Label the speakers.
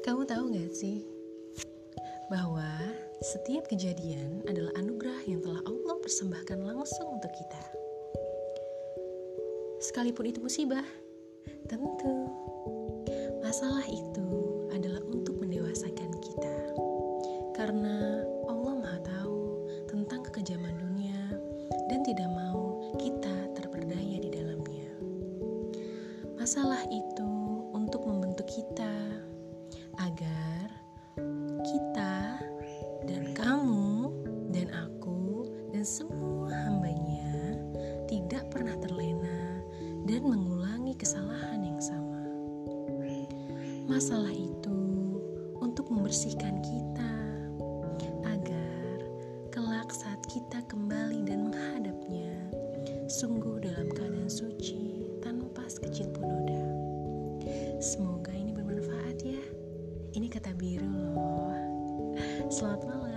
Speaker 1: tahu gak sih bahwa setiap kejadian adalah anugerah yang telah Allah persembahkan langsung untuk kita. Sekalipun itu musibah, tentu masalah itu adalah untuk mendewasakan kita. Karena Allah Maha Tahu tentang kekejaman dunia dan tidak mau kita terperdaya di dalamnya. Masalah itu agar kita dan kamu dan aku dan semua hambanya tidak pernah terlena dan mengulangi kesalahan yang sama. Masalah itu untuk membersihkan kita agar kelak saat kita kembali dan menghadapnya sungguh dalam keadaan suci tanpa sekecil pun noda. Semoga Selamat malam.